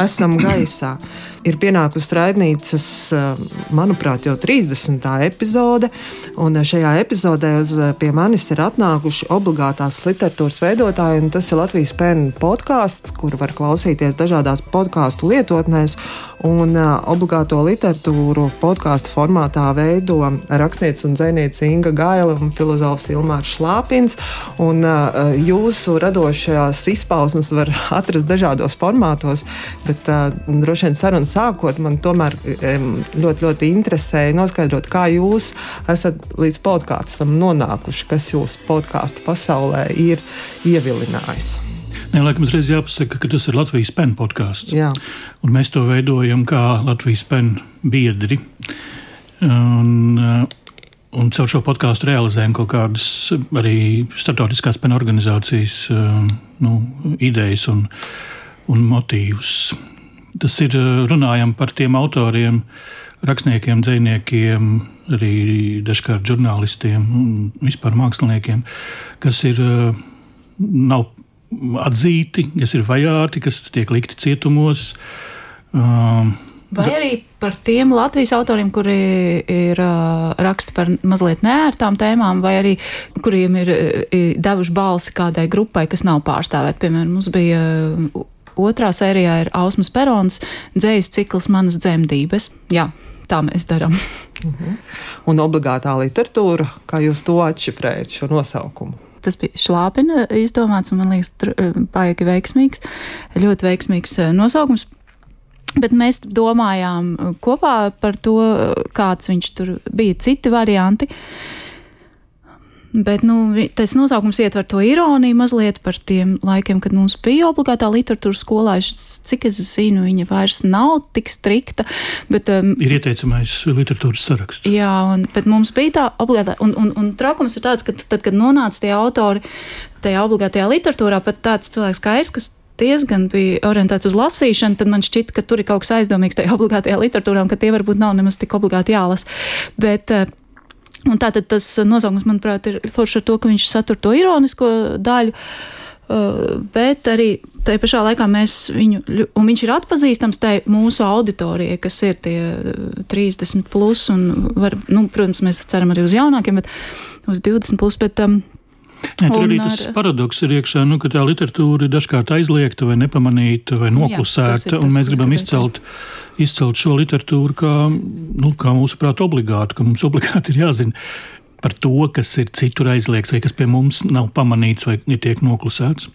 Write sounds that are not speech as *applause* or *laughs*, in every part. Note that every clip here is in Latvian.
esam gaisā. Ir pienākusi raidnīcas, manuprāt, jau 30. epizode, un šajā epizodē uz, pie manis ir atnākuši obligātās literatūras veidotāji, un tas ir Latvijas pēnu podkāsts, kuru var klausīties dažādās podkāstu lietotnēs, un obligāto literatūru podkāstu formātā veido rakstniece un dzēniece Inga Gaila un filozofs Ilmārs Šlāpins, un jūsu radošās izpausmes var atrast dažādos formātos, bet droši vien sarunas sākot, man tomēr ļoti, ļoti interesēja noskaidrot, kā jūs esat līdz podkāstam nonākuši, kas jūsu podkāstu pasaulē ir ievilinājis. Nē, laikam uzreiz jāpasaka, ka tas ir Latvijas pēnu podkāsts. Mēs to veidojam kā Latvijas pēnu biedri. Un, un caur šo podkāstu realizējam kaut kādas arī starptautiskās pēnu organizācijas nu, idejas un, un motīvus. Tas ir runājam par tiem autoriem, rakstniekiem, dziniekiem, arī dažkārt žurnālistiem un vispār māksliniekiem, kas ir nav atzīti, kas ir vajāti, kas tiek likti cietumos. Um, Vai arī par tiem Latvijas autoriem, kuri ir uh, raksta par mazliet neērtām tēmām, vai arī kuriem ir devuši balsi kādai grupai, kas nav pārstāvēta. Piemēram, mums bija Otrā sērijā ir Ausmas Perons, dzējas cikls Manas dzemdības. Jā, tā mēs darām. Uh -huh. Un obligātā literatūra, kā jūs to atšifrējat, šo nosaukumu? Tas bija šlāpina izdomāts un man liekas, baigi veiksmīgs, ļoti veiksmīgs nosaukums. Bet mēs domājām kopā par to, kāds viņš tur bija, citi varianti. Uh, Bet nu, tas nosaukums ietver to ironiju mazliet par tiem laikiem, kad mums bija obligātā literatūras skolā. Cik es zinu, viņa vairs nav tik strikta. Bet, um, ir ieteicamais literatūras saraksts. Jā, un, bet mums bija tā obligātā. Un, un, un trakums ir tāds, ka tad, kad nonāca tie autori tajā obligātajā literatūrā, pat tāds cilvēks kā es, kas diezgan bija orientēts uz lasīšanu, tad man šķita, ka tur ir kaut kas aizdomīgs tajā obligātajā literatūrā, un ka tie varbūt nav nemaz tik obligāti jālasa. Bet, uh, Un tātad tas nosaukums, manuprāt, ir forši ar to, ka viņš satur to ironisko daļu. Uh, bet arī tajā pašā laikā mēs viņu, un viņš ir atpazīstams tai mūsu auditorijai, kas ir tie 30 plus, un, var, nu, protams, mēs ceram arī uz jaunākiem, bet uz 20 plus, bet um, Jā, tur arī tas ar... paradoks ir iekšā, nu, ka tā literatūra ir dažkārt aizliegta vai nepamanīta vai noklusēta, Jā, tas tas, un mēs gribam izcelt, izcelt šo literatūru kā, nu, kā mūsuprāt obligātu, ka mums *laughs* obligāti ir jāzina par to, kas ir citur aizliegts vai kas pie mums nav pamanīts vai tiek noklusēts.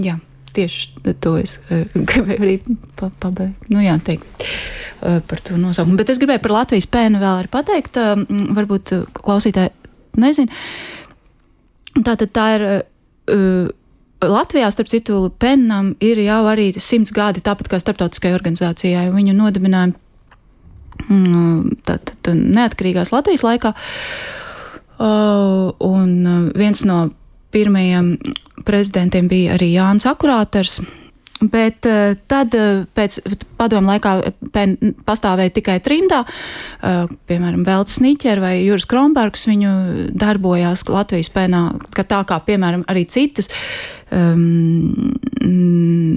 Jā. Tieši to es uh, *laughs* gribēju arī pabeigt. Nu, jā, teikt uh, par to nosaukumu. Bet es gribēju par Latvijas pēnu vēl arī pateikt. Uh, varbūt klausītāji nezina. Tātad tā ir. Uh, Latvijā, starp citu, Pennam ir jau arī simts gadi, tāpat kā starptautiskajai organizācijai. Viņu nodibināja mm, tātad neatkarīgās Latvijas laikā. Uh, un viens no pirmajiem prezidentiem bija arī Jānis Akurāters. Bet uh, tad uh, pēc padomu laikā pen, pastāvēja tikai trimdā, piemēram, Veltes Niķer vai Juris Kronbergs, viņu darbojās Latvijas pēnā, ka tā kā, piemēram, arī citas, um,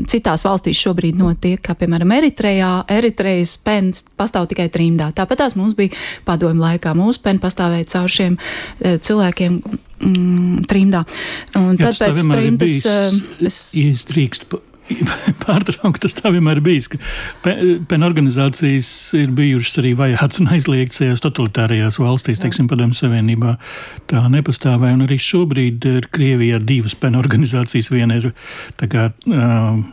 citās valstīs šobrīd notiek, kā, piemēram, Eritrejā, Eritrejas pens pastāv tikai trimdā. Tāpat tās mums bija padomu laikā, mūsu pen pastāvēja caur šiem cilvēkiem mm, trimdā. Un Jā, tad pēc trimdas. Uh, es... Iestrīkst *laughs* pārtraukt. Tas tā vienmēr ir bijis. PEN organizācijas ir bijušas arī vajātas un aizliegtas tajās totalitārajās valstīs, teiksim, Padomju Savienībā. Tā nepastāvēja. Un arī šobrīd ir Krievijā divas PEN organizācijas. Viena ir tā kā. Uh,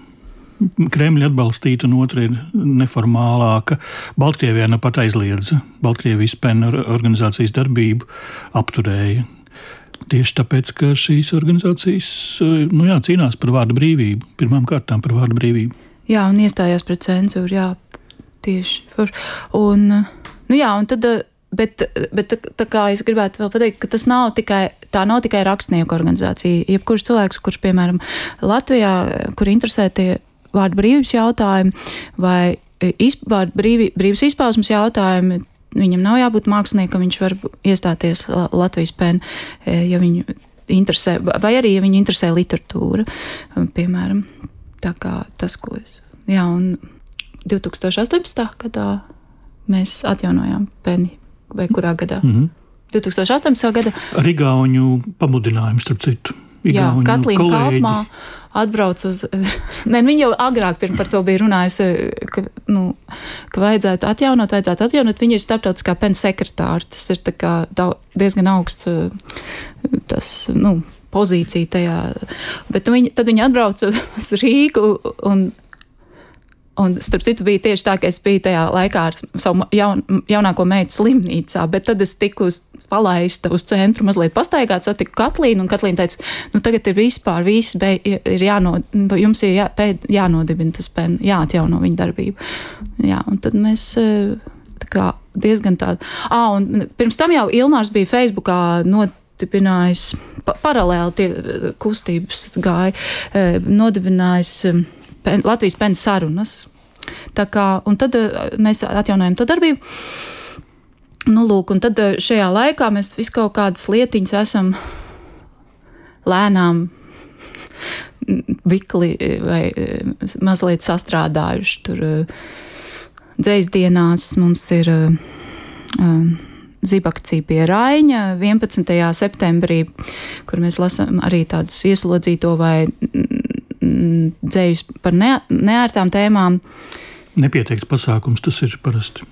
Kremļa atbalstīta, un otra ir neformālāka. Baltkrievijā nu pat aizliedza Baltkrievijas PEN organizācijas darbību, apturēja. Tieši tāpēc, ka šīs organizācijas nu jā, cīnās par vārdu brīvību, pirmām kārtām par vārdu brīvību. Jā, un iestājās pret cenzūru, jā, tieši. For. Un, nu jā, un tad, bet, bet tā, tā kā es gribētu vēl pateikt, ka tas nav tikai, tā nav tikai rakstnieku organizācija. Jebkurš cilvēks, kurš, piemēram, Latvijā, kur interesē tie vārdu brīvības jautājumi vai izpār, brīvi, brīvas izpausmes jautājumi, Viņam nav jābūt māksliniekam, viņš var iestāties Latvijas pēn, e, ja viņu interesē, vai arī, ja viņu interesē literatūra, piemēram. Tā kā tas, ko es. Jā, un 2018. gadā mēs atjaunojām peni, vai kurā gadā? Mm -hmm. 2018. gada. Ar Igauņu pamudinājumu, starp citu. Jā, Katlīna. Kalpmā atbrauc uz. *laughs* Nē, viņa jau agrāk par to bija runājusi, ka, nu, ka vajadzētu atjaunot, vajadzētu atjaunot. Viņa ir starptautiskā pena sekretāra. Tas ir kā diezgan augsts uh, tas, nu, pozīcija tajā. Bet viņa, tad viņa atbrauca *laughs* uz Rīgu un Un, starp citu, bija tieši tā, ka es biju tajā laikā ar savu jaun, jaunāko meitu slimnīcā, bet tad es tiku uz, palaista uz centru, mazliet pastaigāt, satiku Katlīnu, un Katlīna teica, nu tagad ir vispār viss, be, ir jāno, jums ir jā, pēd, jānodibina tas pen, jāatjauno viņa darbību. Jā, un tad mēs eh, tā kā diezgan tādi. Ah, un pirms tam jau Ilmārs bija Facebookā nodibinājis, pa, paralēli tie eh, kustības gāja, eh, nodibinājis pen, Latvijas pens sarunas. Tā kā, un tad eh, mēs atjaunojam to darbību. Nu, lūk, un tad eh, šajā laikā mēs visu kaut kādas lietiņas esam lēnām vikli eh, vai mazliet sastrādājuši. Tur dzīs dienās mums ir zibakcija pie Raņa 11. septembrī, kur mēs lasām arī tādus ieslodzīto vai dzējus par ne, neērtām tēmām. Nepieteikts pasākums tas ir parasti.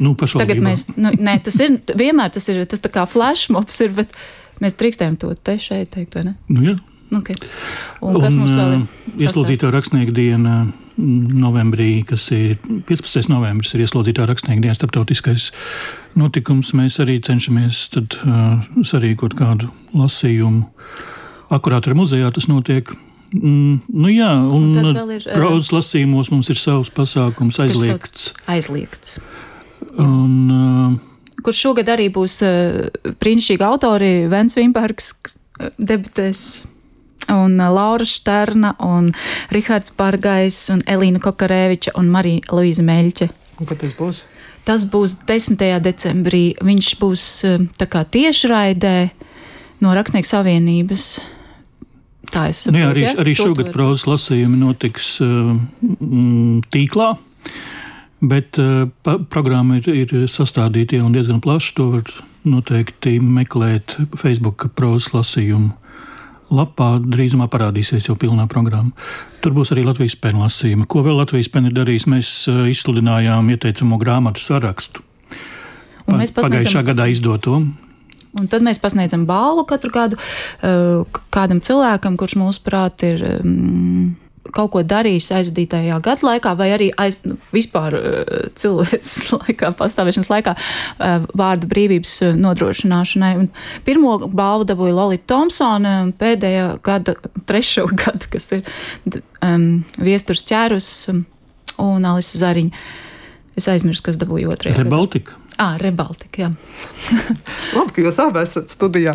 Nu, Tagad mēs, nu, nē, tas ir vienmēr tas ir tas tā kā flashmobs, ir, bet mēs drīkstējam to te šeit teikt, vai ne? Nu, jā. Okay. Un kas mums vēl ir? ā, Ieslodzīto rakstnieku diena mm, novembrī, kas ir 15. novembris, ir ieslodzītā rakstnieku diena, starptautiskais notikums. Mēs arī cenšamies tad, uh, sarīkot kādu lasījumu. Akurāt ar muzejā tas notiek. Mm, nu jā, un, Un ir, ā, prozas lasījumos mums ir savs pasākums aizliegts. Aizliegts. Un, uh, Kurš šogad arī būs uh, brīnišķīgi autori Vents Vimbergs debitēs. Un Laura Šterna, un Rihards Bargais, un Elīna Kokarēviča un Marija Luīza Meļķe. Un kad tas būs? Tas būs 10. decembrī. Viņš būs tā kā tiešraidē no Rakstnieku savienības. Tā es Nu, jā, saprotu. arī, ja? arī šogad prozas lasījumi notiks mm, tīklā, bet uh, pa, programma ir, ir sastādīta jau diezgan plaši. To var noteikti meklēt Facebook prozas lasījumu lapā. Drīzumā parādīsies jau pilnā programma. Tur būs arī Latvijas pēna lasījuma. Ko vēl Latvijas pēna ir darījis? Mēs uh, izsludinājām ieteicamo grāmatu sarakstu. Mēs Pagājušā gadā izdoto. Un tad mēs pasniedzam balvu katru gadu uh, kādam cilvēkam, kurš mūsuprāt ir um, kaut ko darījis aizvadītajā gadu laikā, vai arī aiz, nu, vispār uh, cilvēks *laughs* laikā, pastāvēšanas laikā, uh, vārdu brīvības nodrošināšanai. Un pirmo balvu dabūja Lolita Thompsone, un pēdējā gada, trešo *laughs* gadu, kas ir um, Viesturs Ķērus um, un Alisa Zariņa. Es aizmirsu, kas dabūja otrajā. gadā. Ah, Rebaltika, jā. *laughs* Labi, ka jūs abi esat studijā.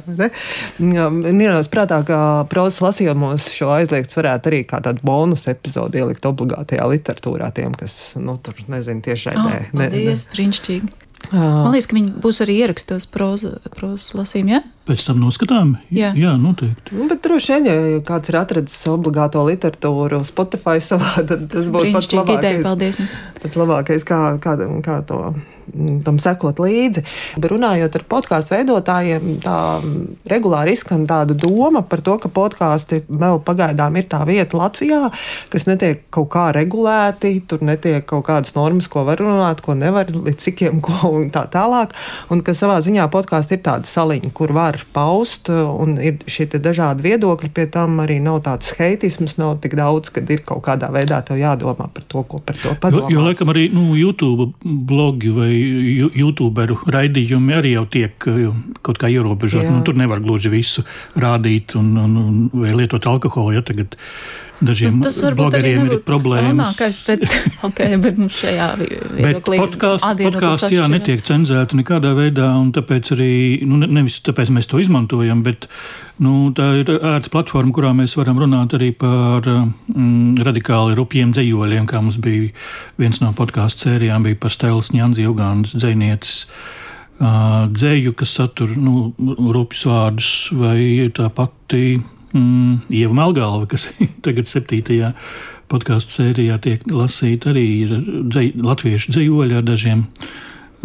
Nīrās prātā, ka prozas lasījumos šo aizliegts varētu arī kā tādu bonus epizodu ielikt obligātajā literatūrā tiem, kas, nu, tur nezinu, tieši Oh, raidē. paldies, brīnišķīgi. Man liekas, ka viņi būs arī ierakstos prozas lasījumā. Ja? Pēc tam noskatām? Jā. Jā noteikti. Nu, bet droši vien, ja kāds ir atradzis obligāto literatūru Spotify savā, *laughs* tad tas, tas būtu pats brīnišķīgi ideja. labākais. Paldies. Pat labākais, kā, kā, kā to mm, tam sekot līdzi. Bet runājot ar podkāstu veidotājiem, tā regulāri izskan tāda doma par to, ka podkāsti vēl pagaidām ir tā vieta Latvijā, kas netiek kaut kā regulēti, tur netiek kaut kādas normas, ko var runāt, ko nevar, līdz cikiem, ko un tā tālāk. Un ka savā ziņā podkāsts ir tāda saliņa, kur var paust, un ir šie dažādi viedokļi, pie tam arī nav tāds heitisms, nav tik daudz, kad ir kaut kādā veidā jādomā par to, ko par to Jo, padomāt. jo laikam arī nu, YouTube blogi vai YouTuberu raidījumi arī jau tiek eh, kaut kā ierobežoti. Nu, tur nevar gluži visu rādīt un, un, un lietot alkoholu. Ja tagad dažiem Nu, blogeriem ir problēmas. tas bet, *laughs* okay, bet mums šajā vi- Bet viedoklī podkāsts jā, netiek cenzēti nekādā veidā, un tāpēc arī nu, ne- nevis tāpēc mēs to izmantojam, bet nu, tā ir ērta platforma, kurā mēs varam runāt arī par mm, radikāli rupjiem dzējoļiem, kā mums bija viens no podkāstu sērijām, bija par Stēlas Ņanzi Ugānas dzēnieces. Uh, dzēju, kas satur nu, rupjus vārdus, vai tā pati Mm, Ieva Melgāla, kas *laughs* tagad septītajā podkāstu sērijā tiek lasīta, arī ir dzej, latviešu dzīvoļi ar dažiem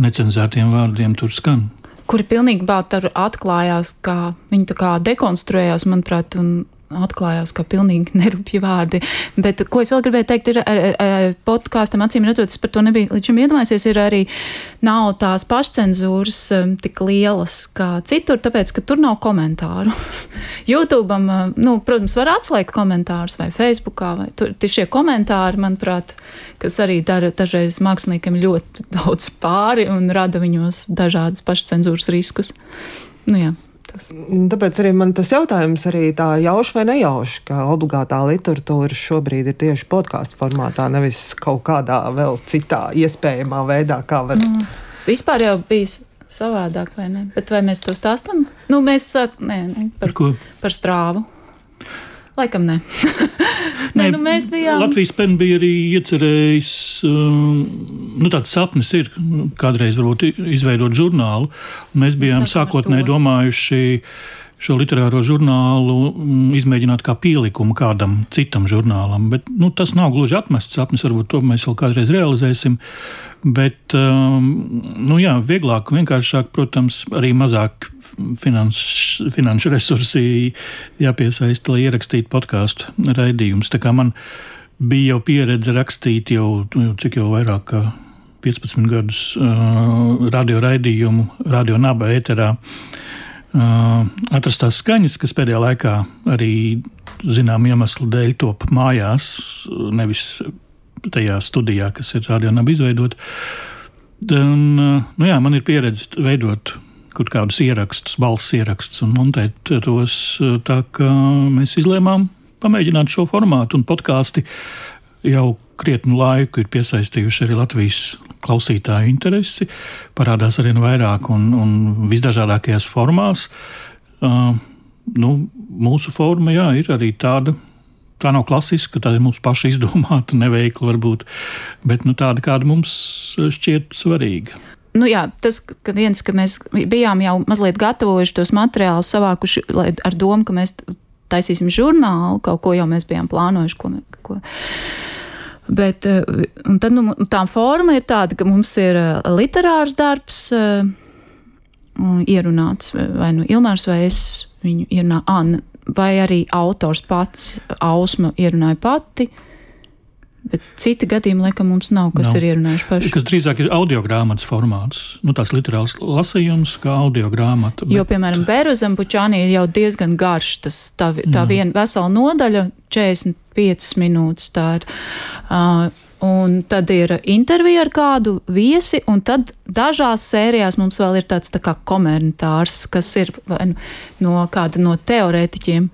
necenzētiem vārdiem tur skan. Kuri pilnīgi atklājās, kā viņi tā kā dekonstruējās, manuprāt, un atklājās kā pilnīgi *laughs* nerupji vārdi. Bet, ko es vēl gribēju teikt, ir podkāstam, acīm redzot, es par to nebiju līdz šim iedomājies, ir arī nav tās pašcensūras tik lielas kā citur, tāpēc, ka tur nav komentāru. *laughs* YouTube, nu, protams, var atslēgt komentārus vai Facebookā, vai tur šie komentāri, manuprāt, kas arī dara dažreiz māksliniekiem ļoti *laughs* daudz pāri un rada viņos dažādas pašcensūras riskus. Nu, jā tas. Tāpēc arī man tas jautājums arī tā jauši vai nejauši, ka obligātā literatūra šobrīd ir tieši podkāstu formātā, nevis kaut kādā vēl citā iespējamā veidā, kā var. Nu, vispār jau bijis savādāk, vai ne? Bet vai mēs to stāstam? Nu, mēs sākam, nē, nē, par, par, par strāvu. Laikam ne. *laughs* Nē, nu mēs bijām. Latvijas pen bija arī iecerējis, um, nu tāds sapnis ir kādreiz varbūt izveidot žurnālu. Mēs bijām sākotnēji domājuši šo literāro žurnālu mm, izmēģināt kā pielikumu kādam citam žurnālam. Bet nu, tas nav gluži atmests sapnis, varbūt to mēs vēl kādreiz realizēsim. Bet, um, nu jā, vieglāk, vienkāršāk, protams, arī mazāk finanšu, finanšu resursi jāpiesaista, lai ierakstītu podkāstu raidījumus. Tā kā man bija jau pieredze rakstīt jau, jau cik jau vairāk kā 15 gadus uh, radio raidījumu, radio naba ēterā. Uh, atrastās skaņas, kas pēdējā laikā arī zinām iemeslu dēļ top mājās, nevis tajā studijā, kas ir radionāba izveidota. Nu jā, man ir pieredze veidot kaut kādus ierakstus, balss ierakstus un montēt tos tā, ka mēs izlēmām pamēģināt šo formātu un podkāstu jau krietnu laiku ir piesaistījuši arī Latvijas klausītāju interesi, parādās arvien vairāk un, un visdažādākajās formās. Uh, nu, mūsu forma jā, ir arī tāda. Tā nav klasiska, tā ir mūsu paša izdomāta, *laughs* neveikla varbūt, bet nu, tāda, kāda mums šķiet svarīga. Nu jā, tas, ka viens, ka mēs bijām jau mazliet gatavojuši tos materiālus, savākuši ar domu, ka mēs taisīsim žurnālu, kaut ko jau mēs bijām plānojuši, ko, ko Bet eh, tad, nu, tā forma ir tāda, ka mums ir eh, literārs darbs eh, ierunāts, vai nu Ilmārs vai es viņu ierunāju, vai arī autors pats, Ausma ierunāja pati. Bet citi gadījumi, laikam, mums nav, kas nav. ir ierunājuši paši. Kas drīzāk ir audio grāmatas formāts, nu, tās literāls lasījums, kā audio grāmata. Bet... Jo, piemēram, Bēruzam Pučānī ir jau diezgan garš, tas tā, tā viena vesela nodaļa, 45 minūtes tā ir. Uh, Un tad ir intervija ar kādu viesi, un tad dažās sērijās mums vēl ir tāds tā kā komentārs, kas ir nu, no kāda no teorētiķiem,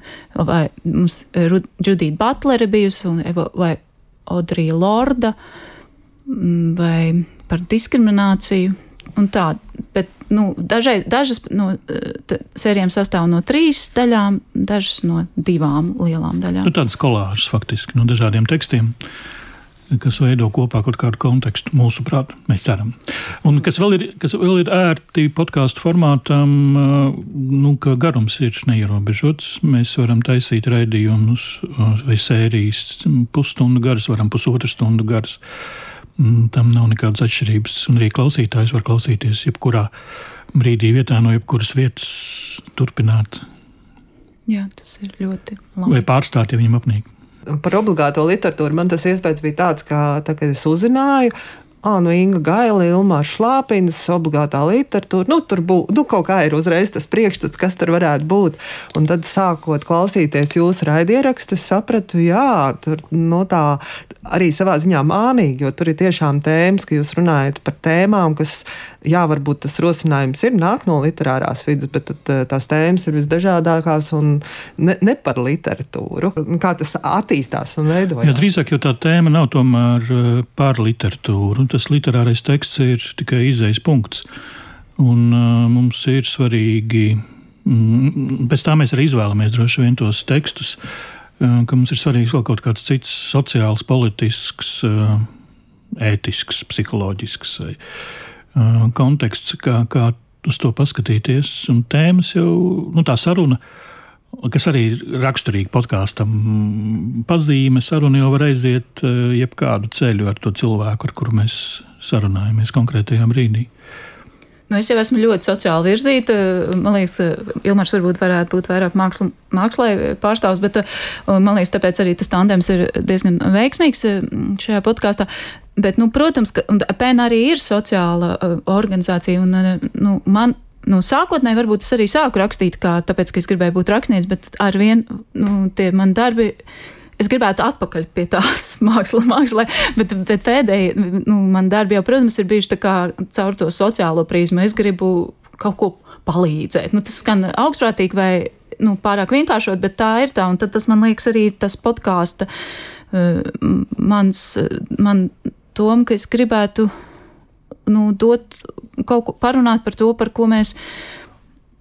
vai mums Judita Butlere bijusi, vai Audrija Lorda mm, vai par diskrimināciju. Tā, bet, nu, dažai, dažas no sērijām sastāv no trīs daļām, dažas no divām lielām daļām. Nu, tādas kolāžas faktiski no dažādiem tekstiem. Uh, kas veido kopā kaut kādu kontekstu, mūsuprāt, mēs ceram. Un kas vēl ir, kas vēl ir ērti podkāstu formātam, nu, ka garums ir neierobežots. Mēs varam taisīt raidījumus vai sērijas pusstundu garas, varam pusotru stundu garas. Mm, tam nav nekādas atšķirības, un arī klausītājs var klausīties jebkurā brīdī, vietā no jebkuras vietas turpināt. Jā, tas ir ļoti labi. Vai pārstāt, ja viņam apnīk. Par obligāto literatūru man tas iespējas bija tāds, ka, tā, kad es uzzināju, Ah, nu, Inga Gaila, Ilmāra Šlāpīnas, obligātā literatūra. Nu, tur bū, nu, kaut kā ir uzreiz tas priekšstats, kas tur varētu būt. Un tad, sākot klausīties jūsu raidierakstu, es sapratu, jā, tur no tā arī savā ziņā mānīgi, jo tur ir tiešām tēmas, ka jūs runājat par tēmām, kas, jā, varbūt tas rosinājums ir nāk no literārās vidas, bet tad, eh, tās tēmas ir visdažādākās un ne, ne par literatūru. Kā tas attīstās un veidojas? Jā, drīzāk jau tā tēma nav tomēr eh, par literatūru tas literārais teksts ir tikai izējas punkts. Un, uh, mums ir svarīgi, mm, pēc tā mēs arī izvēlamies droši vien tos tekstus, ka mums ir svarīgs vēl kaut kāds cits sociāls, politisks, ētisks, psiholoģisks uh, konteksts, kā, kā uz to paskatīties. Un tēmas jau, nu, tā saruna kas arī ir raksturīgi podkāstam. Pazīme, saruna jau var aiziet jebkādu ceļu ar to cilvēku, ar kuru mēs sarunājamies konkrētajā brīdī. Nu, es jau esmu ļoti sociāli virzīta. Man liekas, Ilmārs varbūt varētu būt vairāk māksla, mākslē pārstāvs, bet man liekas, tāpēc arī tas tandems ir diezgan veiksmīgs šajā podkāstā. Bet, nu, protams, ka PEN arī ir sociāla organizācija, un nu, man nu, sākotnēji varbūt es arī sāku rakstīt, kā, tāpēc, ka es gribēju būt rakstnieks, bet ar vien nu, tie mani darbi. Es gribētu atpakaļ pie tās *laughs* mākslas, mākslā, bet, bet pēdējie nu, man darbi jau, protams, ir bijuši caur to sociālo prizmu. Es gribu kaut ko palīdzēt. Nu, tas skan augstprātīgi vai nu, pārāk vienkāršot, bet tā ir tā. Un tad tas man liekas arī tas podkāsta uh, mans, man tom, ka es gribētu nu, dot kaut ko parunāt par to, par ko mēs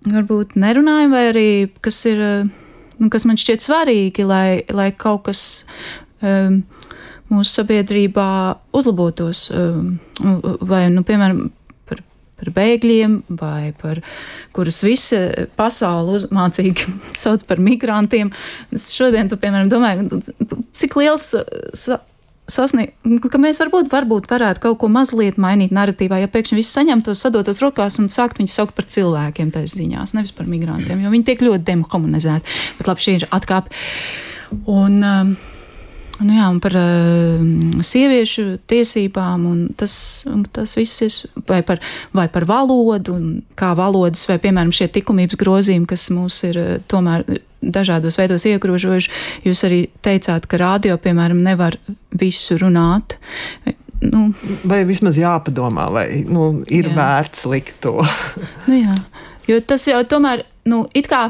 varbūt nerunājam, vai arī kas ir, nu, kas man šķiet svarīgi, lai, lai kaut kas um, mūsu sabiedrībā uzlabotos, um, vai, nu, piemēram, par, par bēgļiem, vai par kurus visa pasaule uzmācīgi *laughs* sauc par migrantiem. Es šodien, tu, piemēram, domāju, cik liels sasniegt, ka mēs varbūt, varbūt varētu kaut ko mazliet mainīt narratīvā, ja pēkšņi viss saņemtos, sadotos rokās un sākt viņus saukt par cilvēkiem taisa ziņās, nevis par migrantiem, jo viņi tiek ļoti demokomunizēti. Bet labi, šī ir atkāpe. Un, um, Nu jā, un par uh, sieviešu tiesībām, un tas, un tas viss ir vai par, vai par valodu, kā valodas, vai piemēram šie likumības grozījumi, kas mūs ir uh, tomēr dažādos veidos iegrožojuši. Jūs arī teicāt, ka rādio, piemēram, nevar visu runāt. Nu, vai vismaz jāpadomā, vai nu, ir jā. vērts likt to? nu, jā, jo tas jau tomēr, nu, it kā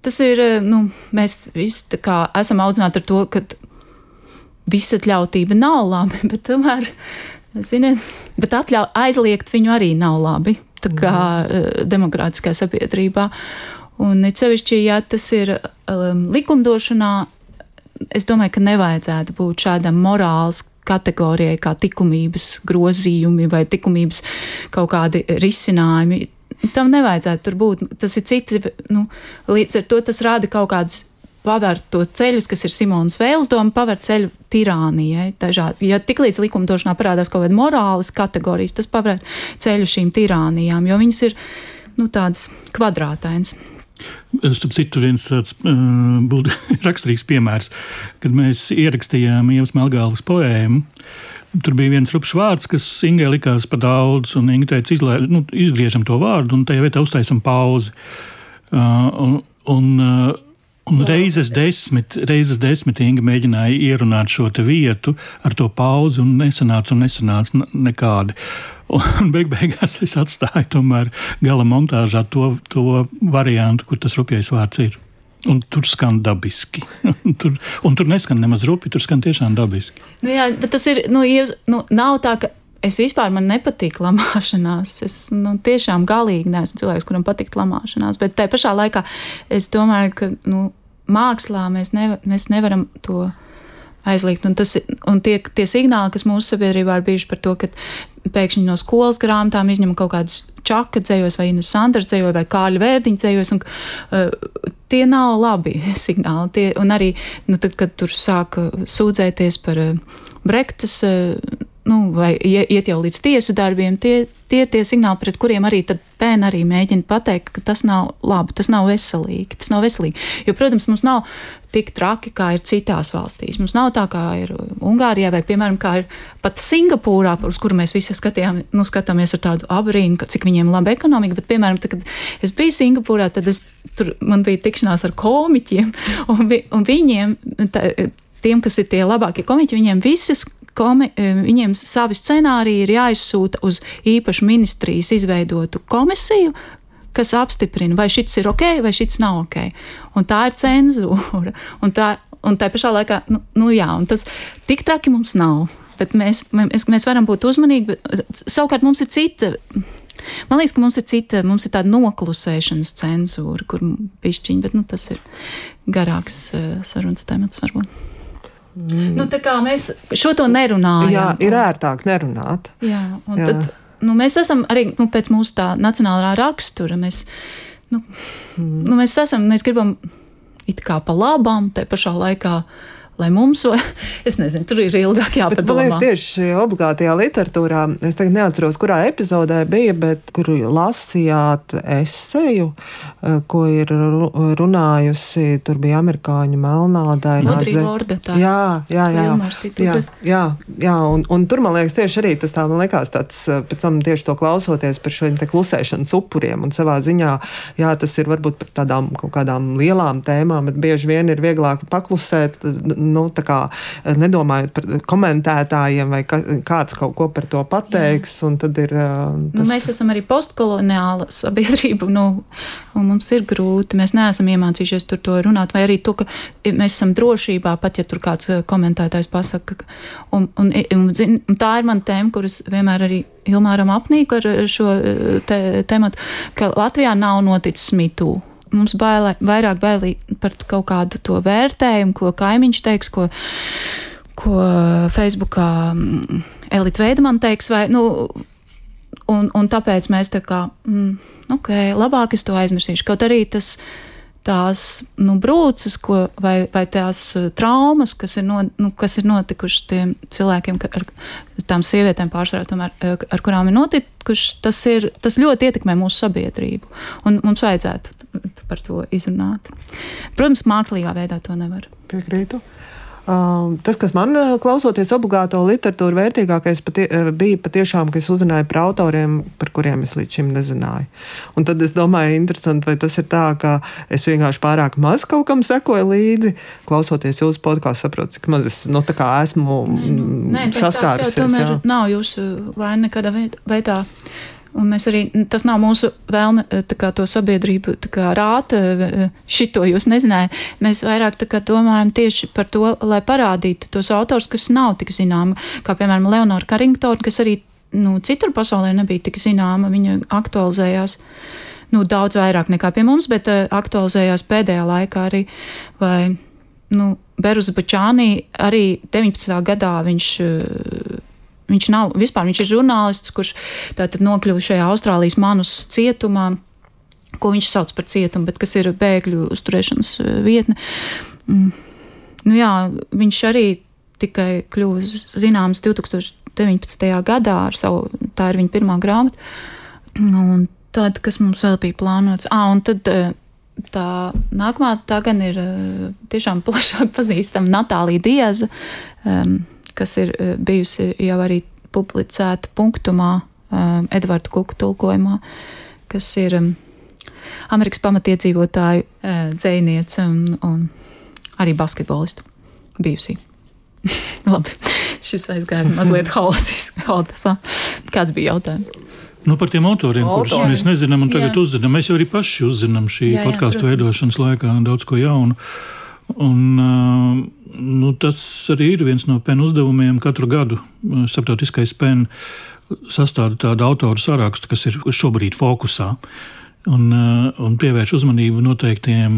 Tas ir, eh, nu, mēs visi esam audzināti ar to, ka visatļautība nav labi, *laughs* bet tomēr, ziniet, bet atļau, aizliegt viņu arī nav labi, tā kā mm. demokrātiskā sabiedrībā. Un it sevišķi, ja tas ir um, likumdošanā, es domāju, ka nevajadzētu būt šādam morāls kategorijai kā likumības grozījumi vai likumības kaut kādi risinājumi tam nevajadzētu tur būt. Tas ir citi, nu, līdz ar to tas rāda kaut kādus pavērt to ceļus, kas ir Simonas Vēles doma, pavērt ceļu tirānijai. Dažādi. Ja tiklīdz likumdošanā parādās kaut kāda morāles kategorijas, tas pavērt ceļu šīm tirānijām, jo viņas ir nu, tādas kvadrātainas. Starp citu, viens tāds uh, *laughs* raksturīgs piemērs, kad mēs ierakstījām Ievas Melgālas poēmu. Tur bija viens rupšs vārds, kas Ingai likās par daudz, un Inga teica, izlē, nu, izgriežam to vārdu, un tajā vietā uztaisam pauzi. Uh, un, un, uh, un reizes desmit, reizes desmit Inga mēģināja ierunāt šo vietu ar to pauzi, un nesanāca, un nesanāca nekādi. Un beig beigās es atstāju tomēr gala montāžā to, to variantu, kur tas rupjais vārds ir. Un tur skan dabiski. tur, un tur neskan nemaz rupi, tur skan tiešām dabiski. Nu jā, bet tas ir. Nu, jūs, nu, nav tā, ka es vispār man nepatīk lamāšanās. Es nu, tiešām galīgi neesmu cilvēks, kuram patīk lamāšanās. Bet tajā pašā laikā es domāju, ka nu, mākslā mēs, nevar, mēs nevaram to aizliegt. Un, tas, un tie, tie signāli, kas mūsu sabiedrībā ir bijuši par to, ka pēkšņi no skolas grāmatām izņem kaut kādus čaka dzējos, vai Ines Sanders dzējos, vai Kāļa Vērdiņa dzējos, un uh, tie nav labi *laughs* signāli. Tie, un arī, nu, tad, kad tur sāka sūdzēties par uh, Brektas, uh, nu, vai iet jau līdz tiesu darbiem, tie, tie ir tie signāli, pret kuriem arī pēna arī mēģina pateikt, ka tas nav labi, tas nav veselīgi. Tas nav veselīgi. Jo, protams, mums nav tik traki, kā ir citās valstīs. Mums nav tā, kā ir Ungārijā, vai, piemēram, kā ir pat Singapūrā, uz kuru mēs visi skatījām, nu, skatāmies ar tādu abrīnu, cik viņiem laba ekonomika. Bet, piemēram, tad, kad es biju Singapūrā, tad es, tur man bija tikšanās ar komiķiem, un, vi, un viņiem, tā, tiem, kas ir tie labākie komiķi, viņiem visas komi, e, viņiem savi scenāriji ir jāizsūta uz īpašu ministrijas izveidotu komisiju, kas apstiprina, vai šis ir ok, vai šis nav ok. Un tā ir cenzūra. *laughs* Un tā, un tā pašā laikā, nu, nu jā, un tas tik traki mums nav. Bet mēs, mēs, mēs varam būt uzmanīgi, bet savukārt mums ir cita. Man liekas, ka mums ir cita, mums ir tāda noklusēšanas cenzūra, kur pišķiņa, bet nu, tas ir garāks uh, sarunas temats varbūt. Mm. Nu, mēs šo to nerunājam. Jā, ir ērtāk nerunāt. Jā, un Jā. tad nu, mēs esam arī nu, pēc mūsu tā nacionālā rakstura. Mēs, nu, mm. nu, mēs esam, mēs gribam it kā pa labām, te pašā laikā lai mums, *laughs* es nezinu, tur ir ilgāk jāpadomā. Bet, man liekas, tieši obligātajā literatūrā, es tagad neatceros, kurā epizodē bija, bet kur lasījāt eseju, eh, ko ir runājusi, tur bija amerikāņu melnādaina. Jā, jā, jā. jā, jā, jā un, un tur, man liekas, tieši arī tas tā, man liekas, tāds, eh, pēc tam tieši to klausoties par šiem te klusēšanas upuriem un savā ziņā, jā, tas ir varbūt par tādām kaut kādām lielām tēmām, bet bieži vien ir vieglāk paklusēt nu, kā, eh, nedomājot par komentētājiem, vai ka, kāds kaut ko par to pateiks. Ir, eh, nu, tas... nu, mēs esam arī postkoloniāla sabiedrība, nu, un mums ir grūti. Mēs neesam iemācījušies tur to runāt, vai arī to, ka mēs esam drošībā, pat ja tur kāds eh, komentētājs pasaka. Un, un, un, un tā ir mana tēma, kuras vienmēr arī Ilmāram apnīku ar šo te, tematu, ka Latvijā nav noticis mitū mums bailē, vairāk bailīgi par kaut kādu to vērtējumu, ko kaimiņš teiks, ko, ko Facebookā mm, Elita Veidman teiks, vai, nu, un, un tāpēc mēs tā kā, mm, ok, labāk es to aizmirsīšu. Kaut arī tas tās nu, brūces, ko, vai, vai tās uh, traumas, kas ir, no, nu, kas ir notikušas tiem cilvēkiem, ar tām sievietēm pārsvarā, tomēr, uh, ar kurām ir notikušas, tas, ir, tas ļoti ietekmē mūsu sabiedrību. Un mums vajadzētu par to izrunāt. Protams, mākslīgā veidā to nevar. Piekrītu. Um, tas, kas man uh, klausoties obligāto literatūru, vērtīgākais patie, uh, bija patiešām, ka es uzzināju par autoriem, par kuriem es līdz šim nezināju. Un tad es domāju, interesanti, vai tas ir tā, ka es vienkārši pārāk maz kaut kam sekoju līdzi, klausoties jūsu podkāstu, saprotu, cik maz es nu, esmu nē, nu, nē, saskārusies. Tas tomēr jā. nav jūsu vaina nekādā veidā. Un mēs arī, tas nav mūsu vēlme kā, to sabiedrību kā, rāt, šito jūs nezinājāt. Mēs vairāk kā, domājam tieši par to, lai parādītu tos autors, kas nav tik zināmi, kā piemēram Leonora Carringtona, kas arī nu, citur pasaulē nebija tik zināma. Viņa aktualizējās nu, daudz vairāk nekā pie mums, bet uh, aktualizējās pēdējā laikā arī. Vai, nu, Berus Bačānī arī 19. gadā viņš. Uh, Viņš nav vispār, viņš ir žurnālists, kurš tātad nokļuva šajā Austrālijas manus cietumā, ko viņš sauc par cietumu, bet kas ir bēgļu uzturēšanas eh, vietne. Mm. Nu jā, viņš arī tikai kļuva zināms 2019. gadā ar savu, tā ir viņa pirmā grāmata. Un tad, kas mums vēl bija plānots, ah, un tad eh, tā nākamā tā gan ir eh, tiešām plašāk pazīstama Natālija Dieza. Um, kas ir eh, bijusi jau arī publicēta punktumā, um, Edvarda Kuka tulkojumā, kas ir um, Amerikas pamatiedzīvotāju uh, dzēniece un, un arī basketbolistu bijusī. *laughs* Labi, šis aizgāja mazliet *laughs* haosiski. Kāds bija jautājums? Nu, par tiem autoriem, Autori. kurus mēs nezinām, un tagad jā. uzzinām. Mēs jau arī paši uzzinām šī podkāstu veidošanas laikā daudz ko jaunu. Un, uh, nu, tas arī ir viens no PEN uzdevumiem. Katru gadu uh, starptautiskais PEN sastāda tādu autoru sarakstu, kas ir šobrīd fokusā. Un, uh, un pievērš uzmanību noteiktiem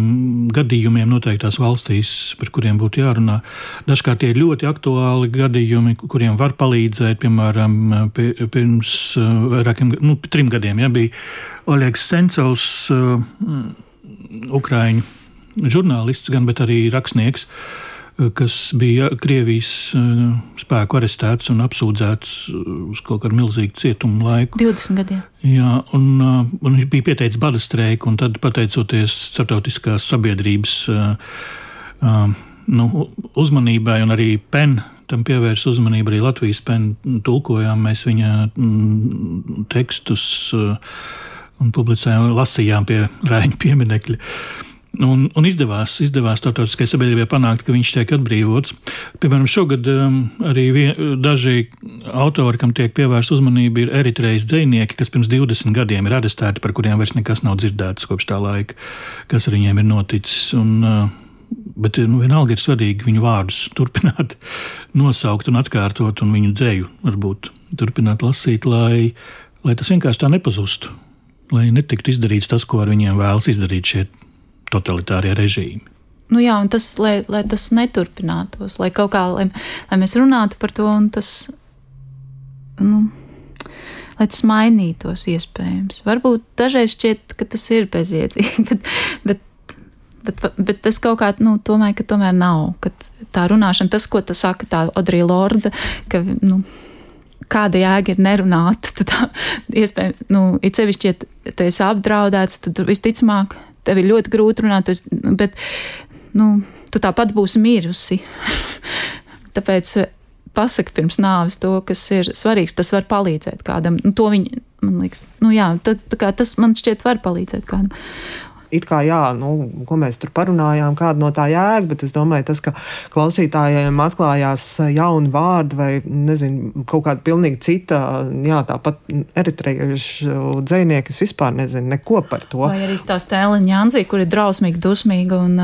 gadījumiem, noteiktās valstīs, par kuriem būtu jārunā. Dažkārt tie ir ļoti aktuāli gadījumi, kuriem var palīdzēt. Piemēram, pie, pirms vairākiem, nu, trim gadiem ja, bija Oļegs Sencovs, Ukraiņu žurnālists, gan arī rakstnieks, Eh, kas bija Krievijas eh, spēku arestēts un apsūdzēts eh, uz kaut kādu milzīgu cietumu laiku. 20 gadiem. Jā, un, un viņš bija pieteicis bada streiku, un tad, pateicoties starptautiskās sabiedrības nu, uzmanībai un arī PEN tam pievērst uzmanību, arī Latvijas PEN tulkojām mēs viņa mm, tekstus un publicējām, lasījām pie Rēņa pieminekļa. Un, un izdevās, izdevās starptautiskajai sabiedrībai panākt, ka viņš tiek atbrīvots. Piemēram, šogad um, arī vien, daži autori, kam tiek pievērsta uzmanība, ir eritrejas dzinieki, kas pirms 20 gadiem ir arestēti, par kuriem vairs nekas nav dzirdēts kopš tā laika, kas ar viņiem ir noticis. Un, uh, bet nu, vienalga ir svarīgi viņu vārdus *laughs* turpināt nosaukt un atkārtot, un viņu dzēju varbūt turpināt lasīt, lai, lai tas vienkārši tā nepazustu. Lai netiktu izdarīts tas, ko ar viņiem vēlas izdarīt šie totalitārie režīmi. Nu jā, tas, lai, lai tas neturpinātos, lai kaut kā, lai, lai mēs runātu par to, un tas, nu, lai tas mainītos iespējams. Varbūt dažreiz šķiet, ka tas ir bezjēdzīgi, *laughs* bet, bet Bet, bet tas kaut kā, nu, tomēr, ka tomēr nav. Tā runāšana, tas, ko tas saka, tā Odrija Lorda, ka, nu, kāda jēga ir nerunāt, *laughs* tad iespējams, nu, it sevišķi, ja te esi apdraudēts, tad visticamāk, tev ir ļoti grūti runāt, bet, nu, tu tāpat būsi mirusi. *laughs* Tāpēc pasaki pirms nāves to, kas ir svarīgs, tas var palīdzēt kādam. Nu, to viņi, man liekas, nu jā, tā, tā tas man šķiet var palīdzēt kādam it kā jā, nu, ko mēs tur parunājām, kāda no tā jēga, bet es domāju, tas, ka klausītājiem atklājās jauni vārdi vai nezinu, kaut kāda pilnīgi cita, jā, tāpat eritrejiešu dzēnieki, es vispār nezinu neko par to. Vai arī tā Stēliņa Janzī, kur ir drausmīgi dusmīga un,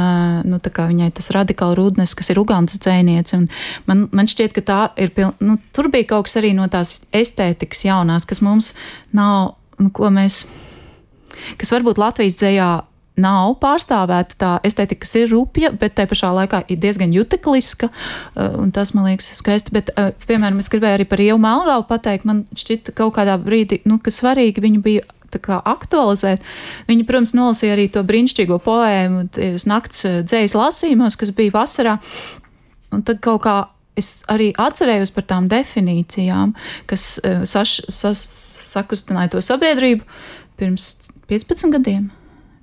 nu, tā kā viņai tas radikāli rūdnes, kas ir Ugandas dzēniece, un man, man šķiet, ka tā ir, piln, nu, tur bija kaut kas arī no tās estētikas jaunās, kas mums nav, nu, ko mēs kas varbūt Latvijas dzējā nav pārstāvēta tā estetika, kas ir rupja, bet te pašā laikā ir diezgan jutekliska, uh, un tas man liekas skaisti. Bet, uh, piemēram, es gribēju arī par Ievu Melngālu pateikt, man šķita kaut kādā brīdī, nu, ka svarīgi viņu bija kā, aktualizēt. Viņa, protams, nolasīja arī to brīnišķīgo poēmu, nakts uh, dzējas lasījumos, kas bija vasarā. Un tad kaut kā es arī atcerējos par tām definīcijām, kas saš, sas, sakustināja to sabiedrību pirms 15 gadiem.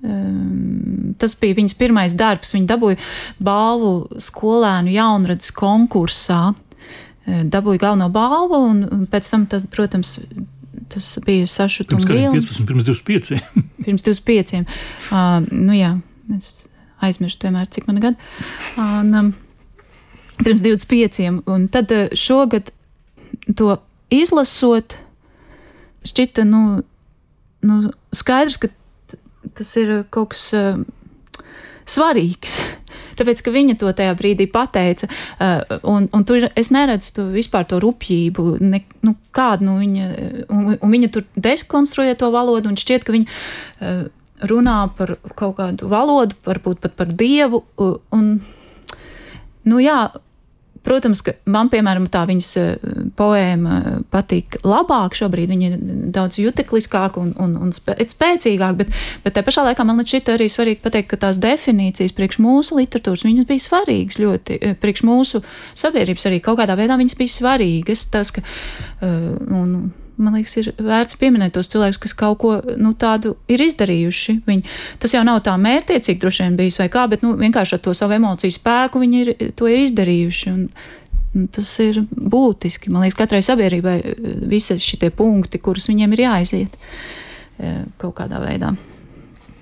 Ehm, tas bija viņas pirmais darbs. Viņa dabūja balvu skolēnu jaunradas konkursā. Ehm, dabūja galveno balvu, un pēc tam, tas, protams, tas bija sašutums. Pirms, 15, pirms 25. *laughs* pirms 25. Uh, nu jā, es aizmirstu vienmēr, cik man gadu. Un, um, pirms 25. Un tad šogad to izlasot, šķita, nu, nu skaidrs, ka tas ir kaut kas uh, svarīgs. *laughs* Tāpēc, ka viņa to tajā brīdī pateica, uh, un, un tur es neredzu to vispār to rupjību, ne, nu, kādu nu, viņa, un, un viņa tur dekonstruē to valodu, un šķiet, ka viņa uh, runā par kaut kādu valodu, varbūt pat par dievu, un, nu jā, Protams, ka man, piemēram, tā viņas eh, poēma patīk labāk šobrīd, viņa ir daudz jutekliskāka un, un, un spēcīgāka, bet, bet te pašā laikā man šķiet arī svarīgi pateikt, ka tās definīcijas priekš mūsu literatūras, viņas bija svarīgas ļoti, eh, priekš mūsu sabiedrības arī kaut kādā veidā viņas bija svarīgas. Tas, ka, un, man liekas, ir vērts pieminēt tos cilvēkus, kas kaut ko nu, tādu ir izdarījuši. Viņi, tas jau nav tā mērķiecīgi droši vien bijis vai kā, bet nu, vienkārši ar to savu emociju spēku viņi ir to ir izdarījuši. Un, un tas ir būtiski. Man liekas, katrai sabiedrībai visi šie punkti, kurus viņiem ir jāaiziet e, kaut kādā veidā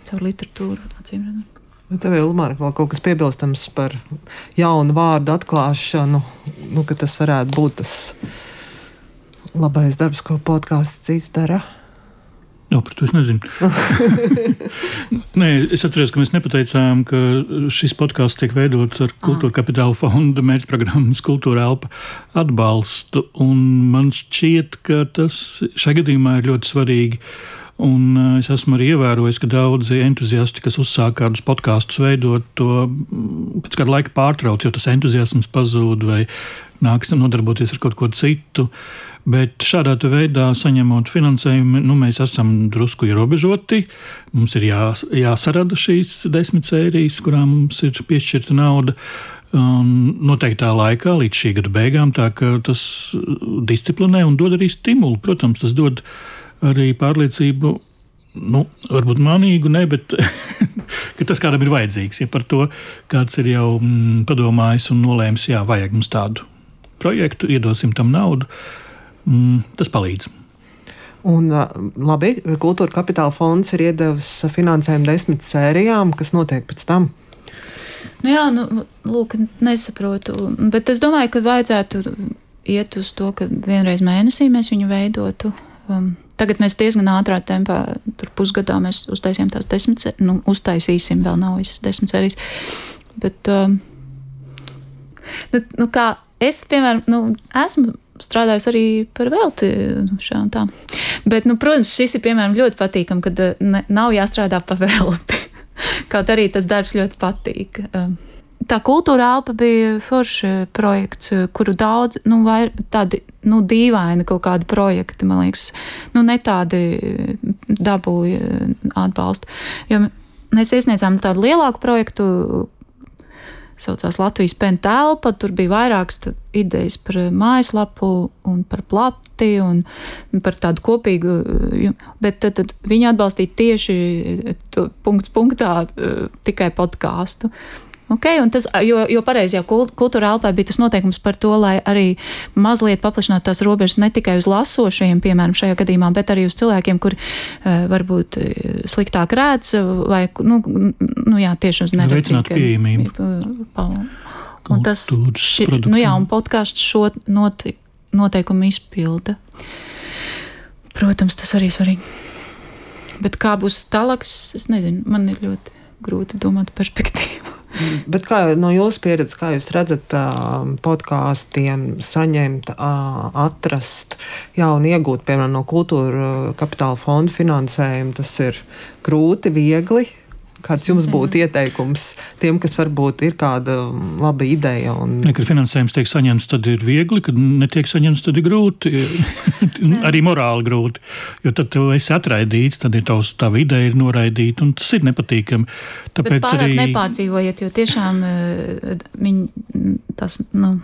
caur literatūru. Bet tev ir vēl kaut kas piebilstams par jaunu vārdu atklāšanu, nu, ka tas varētu būt tas labais darbs, ko podkāsts izdara? Jā, par to es nezinu. *laughs* Nē, es atceros, ka mēs nepateicām, ka šis podkāsts tiek veidots ar Kultūra Kapitāla fonda mērķprogrammas Kultūra Elpa atbalstu. Man šķiet, ka tas šajā gadījumā ir ļoti svarīgi. Un uh, es esmu arī ievērojis, ka daudzi entuziasti, kas uzsāk kādus podkāstus veidot, to mm, pēc kāda laika pārtrauc, jo tas entuziasms pazūd vai nāks nodarboties ar kaut ko citu. Uh, Bet šādā veidā saņemot finansējumu, nu, mēs esam drusku ierobežoti. Mums ir jā, jāsarada šīs desmit sērijas, kurām mums ir piešķirta nauda. Noteiktā laikā, līdz šī gada beigām, tā ka tas disciplinē un dod arī stimulu. Protams, tas dod arī pārliecību nu, varbūt manīgu, ne, bet *laughs* tas kādam ir vajadzīgs. Ja par to kāds ir jau mm, padomājis un nolēmis, jā, vajag mums tādu projektu, iedosim tam naudu mm, tas palīdz. Un, labi, Kultūra Kapitāla fonds ir iedevis finansējumu desmit sērijām, kas notiek pēc tam. Nu jā, nu, lūk, nesaprotu. Bet es domāju, ka vajadzētu iet uz to, ka vienreiz mēnesī mēs viņu veidotu. Um, tagad mēs diezgan ātrā tempā, tur pusgadā mēs uztaisījām tās desmit, nu, uztaisīsim, vēl nav visas desmit sērijas. Bet, um, nu, nu, kā es, piemēram, nu, esmu strādājusi arī par velti. Nu. Bet, nu, protams, šis ir piemēram ļoti patīkami, kad eh, ne, nav jāstrādā pa velti. *laughs* Kaut arī tas darbs ļoti patīk. Eh, tā kultūra elpa bija forša projekts, kuru daudz, nu, vai tādi, nu, dīvaini kaut kādi projekti, man liekas, nu, ne tādi dabūja atbalstu. Jo mēs iesniedzām tādu lielāku projektu, saucās Latvijas pēna telpa. Tur bija vairākas idejas par mājaslapu un par plati un par tādu kopīgu, bet tad, tad viņi atbalstīja tieši punkts punktā tikai podkāstu. Okay, tas, jo, jo pareizi jau kultūra elpē bija tas noteikums par to, lai arī mazliet paplašinātu tās robežas ne tikai uz lasošajiem, piemēram, šajā gadījumā, bet arī uz cilvēkiem, kuri uh, varbūt sliktāk redz vai, nu, nu jā, tieši uz neredzību. Un tas, šī, nu jā, un podkāsts šo noti, noteikumu izpilda. Protams, tas arī svarīgi. Bet kā būs tālāk, es nezinu, man ir ļoti grūti domāt perspektīvu. Bet kā no jūsu pieredzes, kā jūs redzat, podkāstiem saņemt, atrast, jā, un iegūt, piemēram, no kultūra kapitāla fonda finansējumu, tas ir grūti, viegli. Kāds jums būtu ieteikums tiem, kas varbūt ir kāda laba ideja? Un... Ne, kad finansējums tiek saņemts, tad ir viegli, kad netiek saņemts, tad ir grūti. *laughs* *laughs* arī morāli grūti. Jo tad tu esi atraidīts, tad ir tavs, tava ideja ir noraidīta, un tas ir nepatīkami. Tāpēc arī nepārdzīvojiet, jo tiešām eh, viņi tas. Nu,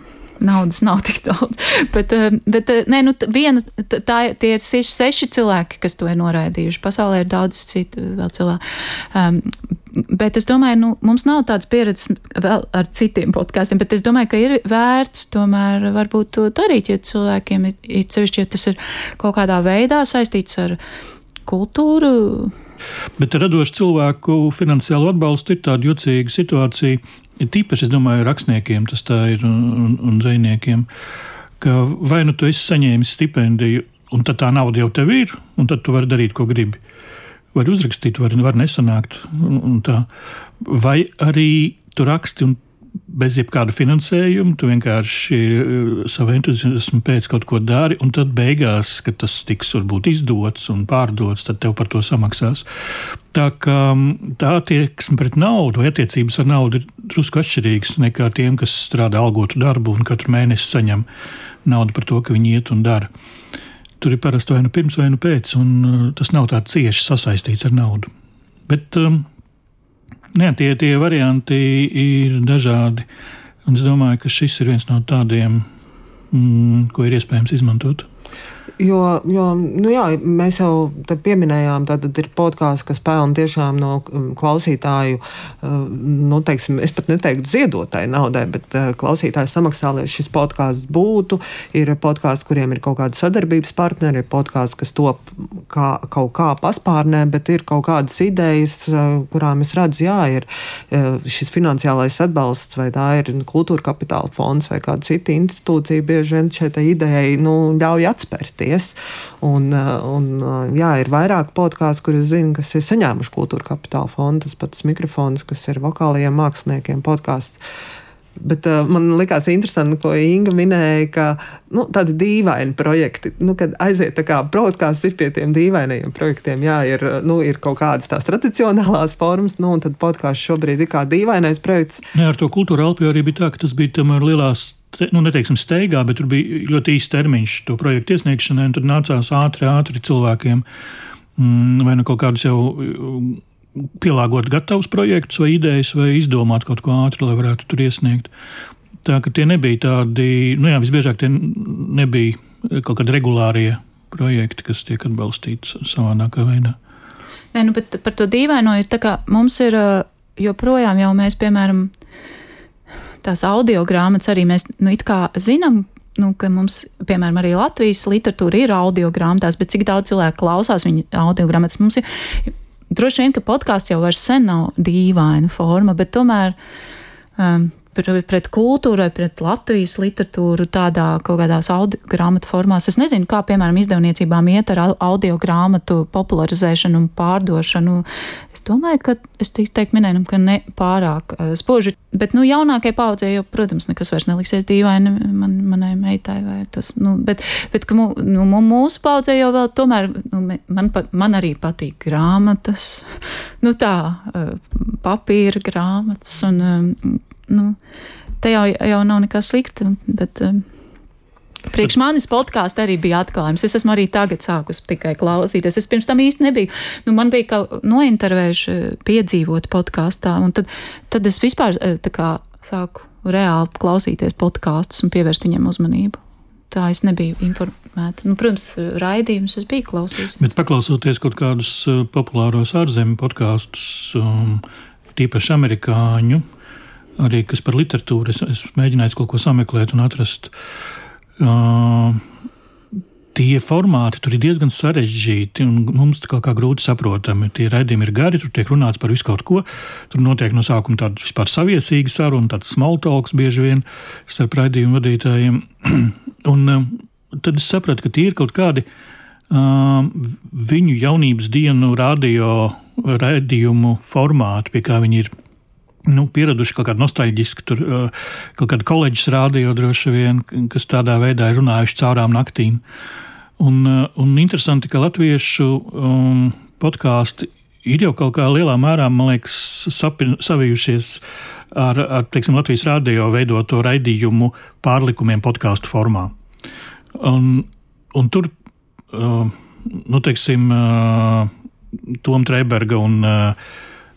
naudas nav tik daudz. *laughs* bet, eh, bet eh, nē, nu, viena, tā, tie ir seši, seši cilvēki, kas to ir noraidījuši. Pasaulē ir daudz citu vēl cilvēku. Um, Bet es domāju, nu, mums nav tādas pieredzes vēl ar citiem podkāstiem, bet es domāju, ka ir vērts tomēr varbūt to darīt, ja cilvēkiem ir, ir sevišķi, ja tas ir kaut kādā veidā saistīts ar kultūru. Bet radošu cilvēku finansiālo atbalstu ir tāda jocīga situācija. Tīpaši, es domāju, rakstniekiem tas tā ir un, un, un zvejniekiem, ka vai nu tu esi saņēmis stipendiju, un tad tā nauda jau tev ir, un tad tu vari darīt, ko gribi. Var uzrakstīt, var, var nesanākt. Un, un tā. vai arī tu raksti un bez jebkāda finansējuma, tu vienkārši eh, savu entuziasmu pēc kaut ko dari, un tad beigās, kad tas tiks varbūt izdots un pārdots, tad tev par to samaksās. Tā kā mm, tā attieksme pret naudu vai attiecības ar naudu ir drusku atšķirīgas nekā tiem, kas strādā algotu darbu un katru mēnesi saņem naudu par to, ka viņi iet un dara. Tur ir parasti vai nu pirms, vai nu pēc, un uh, tas nav tā cieši sasaistīts ar naudu. Bet um, Nē, tie, tie varianti ir dažādi. Un es domāju, ka šis ir viens no tādiem, mm, ko ir iespējams izmantot. Jo, jo nu jā, mēs jau pieminējām, ka ir podkāsts, kas pelna tiešām no um, klausītāju, uh, nu, teiksim, es pat neteiktu ziedotāju naudai, bet uh, klausītāju samaksā, lai šis podkāsts būtu. Ir podkāsts, kuriem ir kaut kāda sadarbības partneri, ir podkāsts, kas top kā, kaut kā paspārnē, bet ir kaut kādas idejas, uh, kurām es redzu, jā, ir šis finansiālais atbalsts, vai tā ir kultūra kapitāla fonds vai kāda cita institūcija, bieži vien šai idejai nu, ļauj atspērties piedalīties. Un, uh, un, uh, jā, ir vairāk podkāstu, kurus zinu, kas ir saņēmuši kultūra kapitāla fondu. Tas pats mikrofons, kas ir vokālajiem māksliniekiem podkāsts. Bet uh, man likās interesanti, ko Inga minēja, ka nu, tādi dīvaini projekti, nu, kad aiziet tā kā broadcast ir pie tiem dīvainajiem projektiem, jā, ir, nu, ir kaut kādas tās tradicionālās formas, nu, un tad podkāsts šobrīd ir kā dīvainais projekts. Jā, ar to kultūra alpju arī bija tā, ka tas bija tomēr lielās nu, neteiksim, steigā, bet tur bija ļoti īsts termiņš to projektu iesniegšanai, un tad nācās ātri, ātri cilvēkiem mm, vai nu kaut kādus jau mm, pielāgot gatavus projektus vai idejas, vai izdomāt kaut ko ātri, lai varētu tur iesniegt. Tā ka tie nebija tādi, nu jā, visbiežāk tie nebija kaut kādi regulārie projekti, kas tiek atbalstīti savādākā veidā. Nē, nu, bet par to dīvaino ir tā, ka mums ir joprojām jau mēs, piemēram, tās audio grāmatas arī mēs nu, zinām. Nu, ka mums, piemēram, arī Latvijas literatūra ir audio grāmatās, bet cik daudz cilvēku klausās viņa audio grāmatas? Mums ir droši vien, ka podkāsts jau sen nav dīvaina forma, bet tomēr um, pret kultūru vai pret Latvijas literatūru tādā kaut kādās audio grāmatu formās. Es nezinu, kā, piemēram, izdevniecībām iet ar audio grāmatu popularizēšanu un pārdošanu. Es domāju, ka es teiktu minējumu, ka ne pārāk uh, spoži, bet, nu, jaunākai paudzē jau, protams, nekas vairs neliksies dīvaini man, manai meitai vai tas, nu, bet, bet ka mu, nu, mūsu paudzē jau vēl tomēr, nu, man, man arī patīk grāmatas, *laughs* nu tā, uh, papīra grāmatas un um, nu, te jau, jau nav nekas slikta, bet. Um, Priekš manis podkāsts arī bija atklājums. Es esmu arī tagad sākus tikai klausīties. Es pirms tam īsti nebiju. Nu, man bija kaut nointervējuši piedzīvot podkāstā, un tad, tad es vispār eh, kā, sāku reāli klausīties podkāstus un pievērst viņiem uzmanību. Tā es nebiju informēta. Nu, protams, raidījumus es biju klausījusies. Bet paklausoties kaut kādus eh, populāros ārzemju podkāstus, um, tīpaši amerikāņu, arī kas par literatūru, es, es mēģināju kaut ko sameklēt un atrast. Uh, tie formāti tur ir diezgan sarežģīti un mums kā, kā grūti saprotami. Tie raidījumi ir gari, tur tiek runāts par visu kaut ko. Tur notiek no sākuma tāda vispār saviesīga saruna, tāds small talks bieži vien starp raidījumu vadītājiem. *clears throat* un uh, tad es sapratu, ka tie ir kaut kādi uh, viņu jaunības dienu radio raidījumu formāti, pie kā viņi ir nu, pieraduši kaut kādu nostalģisku, tur, kaut kādu koledžas rādio droši vien, kas tādā veidā ir runājuši caurām naktīm. Un, un interesanti, ka latviešu um, podkāsti ir jau kaut kā lielā mērā, man liekas, sapi, savijušies ar, ar teiksim, Latvijas rādio veidoto raidījumu pārlikumiem podkāstu formā. Un, un tur, uh, nu, teiksim, uh, Tom Treiberga un uh,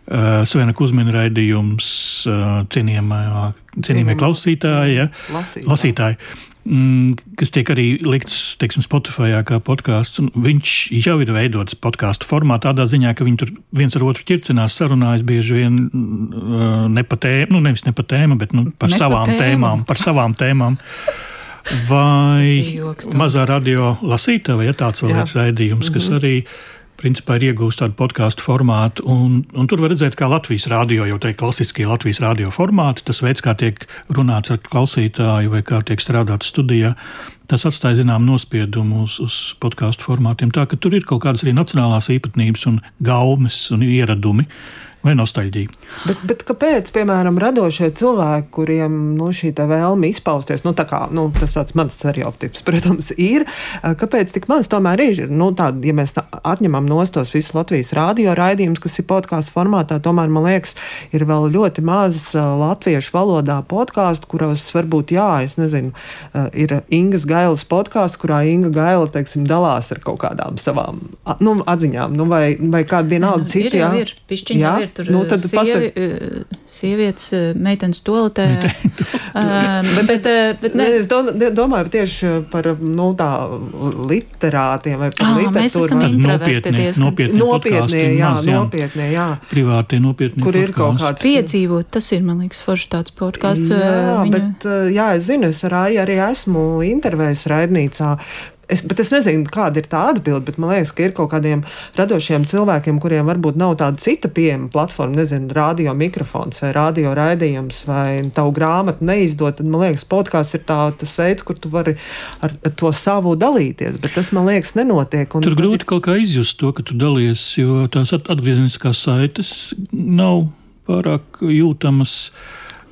Uh, Svena Kusmina raidījums, uh, cienījamie klausītāji, ja, lasītāji. lasītāji mm, kas tiek arī likts teiksim, Spotify kā podkāsts. Viņš jau ir veidots podkāstu formā, tādā ziņā, ka viņi tur viens ar otru ķircinās, sarunājas bieži vien uh, ne pa tēmu, nu nevis ne pa tēmu, bet nu, par ne savām tēmu. tēmām. Par savām tēmām. *laughs* Vai mazā radio lasītāja, vai ja tāds vēl Jā. ir raidījums, kas mm -hmm. arī principā ir iegūst tādu podkāstu formātu. Un, un tur var redzēt, kā Latvijas rādio, jau tā klasiskie Latvijas rādio formāti, tas veids, kā tiek runāts ar klausītāju vai kā tiek strādāts studijā, tas atstāja zinām nospiedumu uz, uz podkāstu formātiem. Tā ka tur ir kaut kādas arī nacionālās īpatnības un gaumes un ieradumi vai nostalģija. Bet, bet kāpēc, piemēram, radošie cilvēki, kuriem nu, šī vēlme izpausties, nu, kā, nu, tas tāds mans stereotips, *laughs* protams, ir, kāpēc tik maz tomēr ir? Nu, tā, ja mēs tā, atņemam nostos visus Latvijas rādio raidījumus, kas ir podkāstu formātā, tomēr, man liekas, ir vēl ļoti maz latviešu valodā podkāstu, kuros varbūt, jā, es nezinu, ir Ingas Gailas podkāsts, kurā Inga Gaila, teiksim, dalās ar kaut kādām savām nu, atziņām, nu, vai, vai kāda vienalga cita. Ir, jā, ir, pišķiņa, jā. ir tur nu, tad sievi, pasak... Eh, sievietes, eh, meitenes toaletē. um, *laughs* bet, bet, bet ne. es domāju tieši par nu, tā literātiem vai par ah, literatūru. Nopietnie, nopietnie, nopietnie, jā, maz, jā. nopietnie, jā. Privātie, nopietnie. Kur ir kaut kāds piedzīvot, tas ir, man liekas, forši tāds podkāsts. Jā, viņa... bet, jā, es zinu, es ar Aju arī esmu intervējis raidnīcā Es, bet es nezinu, kāda ir tā atbilde. Bet man liekas, ka ir kaut kādiem radošiem cilvēkiem, kuriem varbūt nav tāda cita pieejama platforma, nezinu, radio mikrofons vai radio raidījums vai tavu grāmatu neizdot. Tad man liekas, podkāsts ir tā, tas veids, kur tu vari ar, to savu dalīties. Bet tas man liekas, nenotiek. Tur grūti ir... kaut kā izjust to, ka tu dalies, jo tās atgriezniskās saites nav pārāk jūtamas.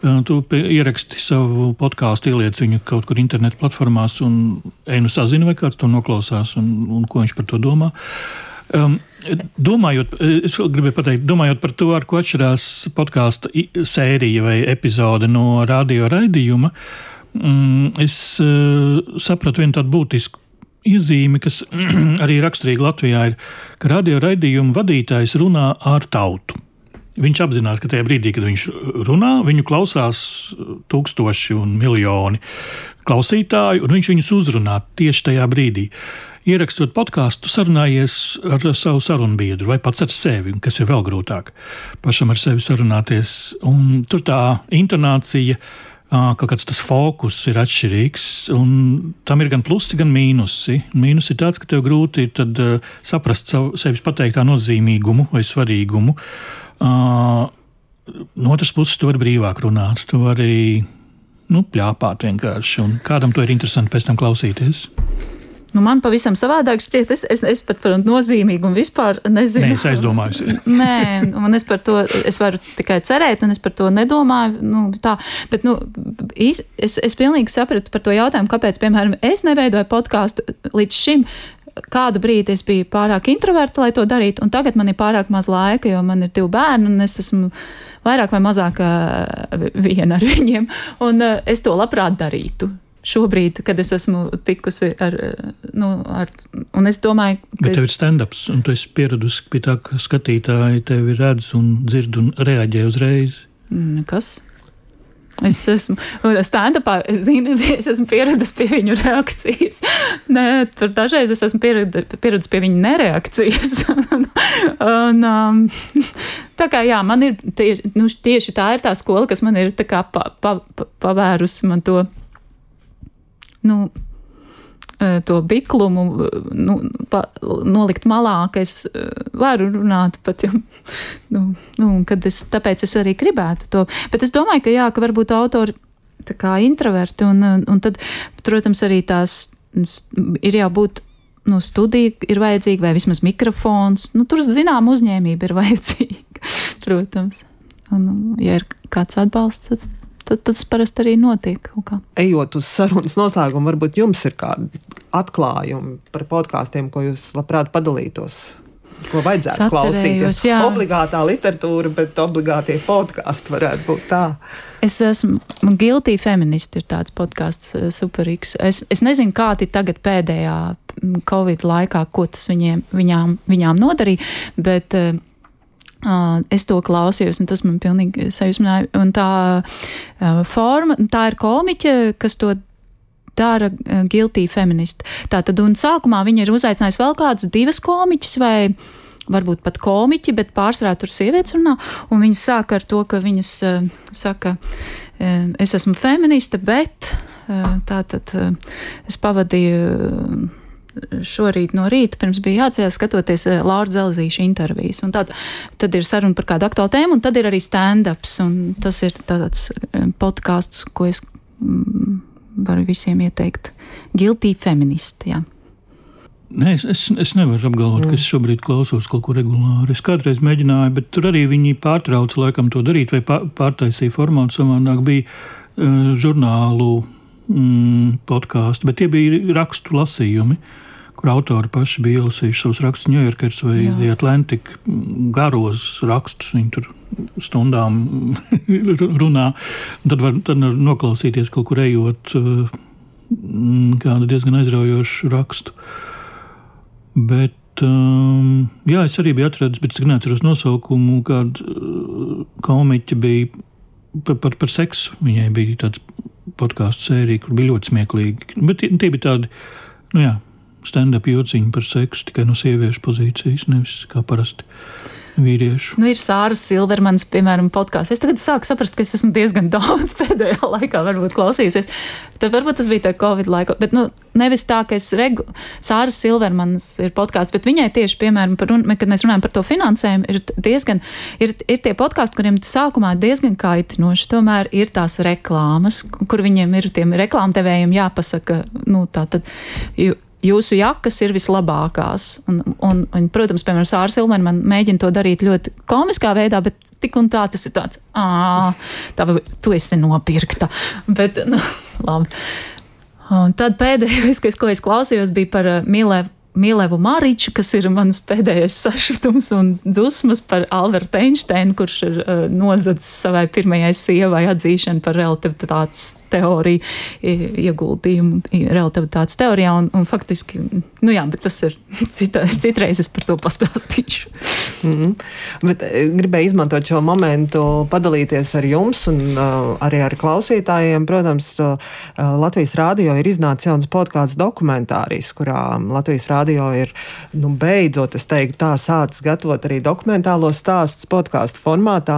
Tu ieraksti savu podkāstu, ieliec viņu kaut kur internetu platformās, un ej nu sazini, vai kāds to noklausās, un, un ko viņš par to domā. Um, domājot, es gribēju pateikt, domājot par to, ar ko atšķirās podkāstu sērija vai epizode no radio raidījuma, um, es uh, sapratu vienu tādu būtisku iezīmi, kas *clears throat* arī raksturīga Latvijā, ir, ka radio raidījuma vadītājs runā ar tautu. Viņš apzinās, ka tajā brīdī, kad viņš runā, viņu klausās tūkstoši un miljoni klausītāju, un viņš viņus uzrunā tieši tajā brīdī. Ierakstot podkāstu, sarunājies ar savu sarunu biedru vai pats ar sevi, kas ir vēl grūtāk. Pašam ar sevi sarunāties, un tur tā intonācija, kaut kāds tas fokus ir atšķirīgs, tam ir gan plusi, gan mīnusi. Mīnus ir tāds, ka tev grūti ir tad, saprast savu sevis pateiktā nozīmīgumu vai svarīgumu. Uh, no otras puses, tu vari brīvāk runāt, tu vari nu, pļāpāt vienkārši, un kādam to ir interesanti pēc tam klausīties. Nu, man pavisam savādāk šķiet, es, es, es pat par nozīmīgumu vispār nezinu. Nē, es aizdomājos. *laughs* Nē, un es par to, es varu tikai cerēt, un es par to nedomāju. Nu, tā, bet, nu, es, es pilnīgi sapratu par to jautājumu, kāpēc, piemēram, es neveidoju podkāstu līdz šim. Kādu brīdi es biju pārāk introverta, lai to darītu, un tagad man ir pārāk maz laika, jo man ir divi bērni, un es esmu vairāk vai mazāk viena ar viņiem, un es to labprāt darītu. Šobrīd, kad es esmu tikusi ar, nu, ar un es domāju, ka. Bet tev ir stand-ups, un tu esi pieradusi pie tā, ka skatītāji tevi redz un dzird un reaģē uzreiz. Kas? Es esmu stand-upā, es zinu, *laughs* es esmu pieradis pie viņu reakcijas. *laughs* Nē, tur dažreiz es esmu pieradis pie viņu nereakcijas. *laughs* un, um, tā kā jā, man ir tieši, nu, tieši tā ir tā skola, kas man ir pa, pa, pa, pavērusi man to. Nu, to biklumu nu, pa, nolikt malā, ka es eh, varu runāt pat, ja, *laughs* nu, nu, kad es, tāpēc es arī gribētu to. Bet es domāju, ka jā, ka varbūt autori tā kā introverti, un, un tad, protams, arī tās ir jābūt nu, studija ir vajadzīga, vai vismaz mikrofons. Nu, tur, zinām, uzņēmība ir *laughs* vajadzīga, protams. Un, ja ir kāds atbalsts, tad tad tas parasti arī notiek. Ejot uz sarunas noslēgumu, varbūt jums ir kādi atklājumi par podkāstiem, ko jūs labprāt padalītos. Ko vajadzētu klausīties? Jā. Obligātā literatūra, bet obligātie podkāsti varētu būt tā. Es esmu Guilty Feminist, ir tāds podkāsts, eh, superīgs. Es, es nezinu, kādi tagad pēdējā Covid laikā, ko tas viņiem, viņām, viņām nodarīja, bet Uh, es to klausījos, un tas man pilnīgi sajūsmināja. Un tā forma, tā ir komiķa, kas to dara guilty feminist. Tātad, un sākumā viņa ir uzaicinājusi vēl kādas divas komiķis vai varbūt pat komiķi, bet pārsvarā tur sievietes runā, un viņas sāk ar to, ka viņas saka, es esmu feministe, bet tātad uh, es pavadīju. Šorīt no rīta, pirms bija jāatcerās, skatoties eh, Laura Zelzīša intervijas. Un tad, tad ir saruna par kādu aktuālu tēmu, un tad ir arī stand-ups. Tas ir tāds eh, podkāsts, ko es mm, varu visiem ieteikt. Guilty feministi. Jā. Nē, es, es, es nevaru apgalvot, mm. ka es šobrīd klausos kaut ko regulāri. Es kādreiz mēģināju, bet tur arī viņi pārtrauca laikam to darīt, vai pārtaisīja formātu savādāk. Bija uh, žurnālu mm, podkāstu, bet tie bija rakstu lasījumi. Kur autori paši bija ielasījuši savus rakstus, New Yorkers vai Jā. The Atlantic, garos rakstus. Viņi tur stundām *laughs* runā. Tad var, tad noklausīties kaut kur ejot mm, kādu diezgan aizraujošu rakstu. Bet Um, jā, es arī biju atradzis, bet es neatceros nosaukumu, kāda uh, komiķa bija par, par, par seksu. Viņai bija tāds podkāstu sērija, kur bija ļoti smieklīgi. Bet tie, tie bija tādi, nu jā, stand-up jociņu par seksu tikai no sieviešu pozīcijas, nevis kā parasti vīriešu. Nu, ir Sāra Silvermanas, piemēram, podkāsts. Es tagad sāku saprast, ka es esmu diezgan *laughs* daudz pēdējā laikā varbūt klausījusies. Tad varbūt tas bija tā Covid laikā, bet nu, nevis tā, ka es regu, Sāra Silvermanas ir podkāsts, bet viņai tieši, piemēram, par, kad mēs runājam par to finansējumu, ir diezgan, ir, ir tie podkāsti, kuriem sākumā diezgan kaitinoši. Tomēr ir tās reklāmas, kur viņiem ir tiem reklāmdevējiem jāpasaka, nu, tā tad. Jo, jūsu jakas ir vislabākās. Un, un, un, protams, piemēram, Sāra Silmēna man mēģina to darīt ļoti komiskā veidā, bet tik un tā tas ir tāds, ah, tā vai tu esi nopirkta. Bet, nu, *laughs* labi. Un tad pēdējais, ko es klausījos, bija par uh, Milēvu Milevu Mariču, kas ir mans pēdējais sašutums un dusmas par Albertu Einsteinu, kurš ir uh, nozadzis savai pirmajai sievai atzīšanu par relativitātes teoriju, ieguldījumu relativitātes teorijā. Un, un faktiski, nu jā, bet tas ir *laughs* cita, citreiz es par to pastāstīšu. Mm -hmm. Bet gribēju izmantot šo momentu, padalīties ar jums un uh, arī ar klausītājiem. Protams, uh, Latvijas rādio ir iznācis jauns podkāsts dokumentārijas, kurā Latvijas rādio radio ir nu, beidzot, es teiktu, tā sācis gatavot arī dokumentālos stāstus podkāstu formātā.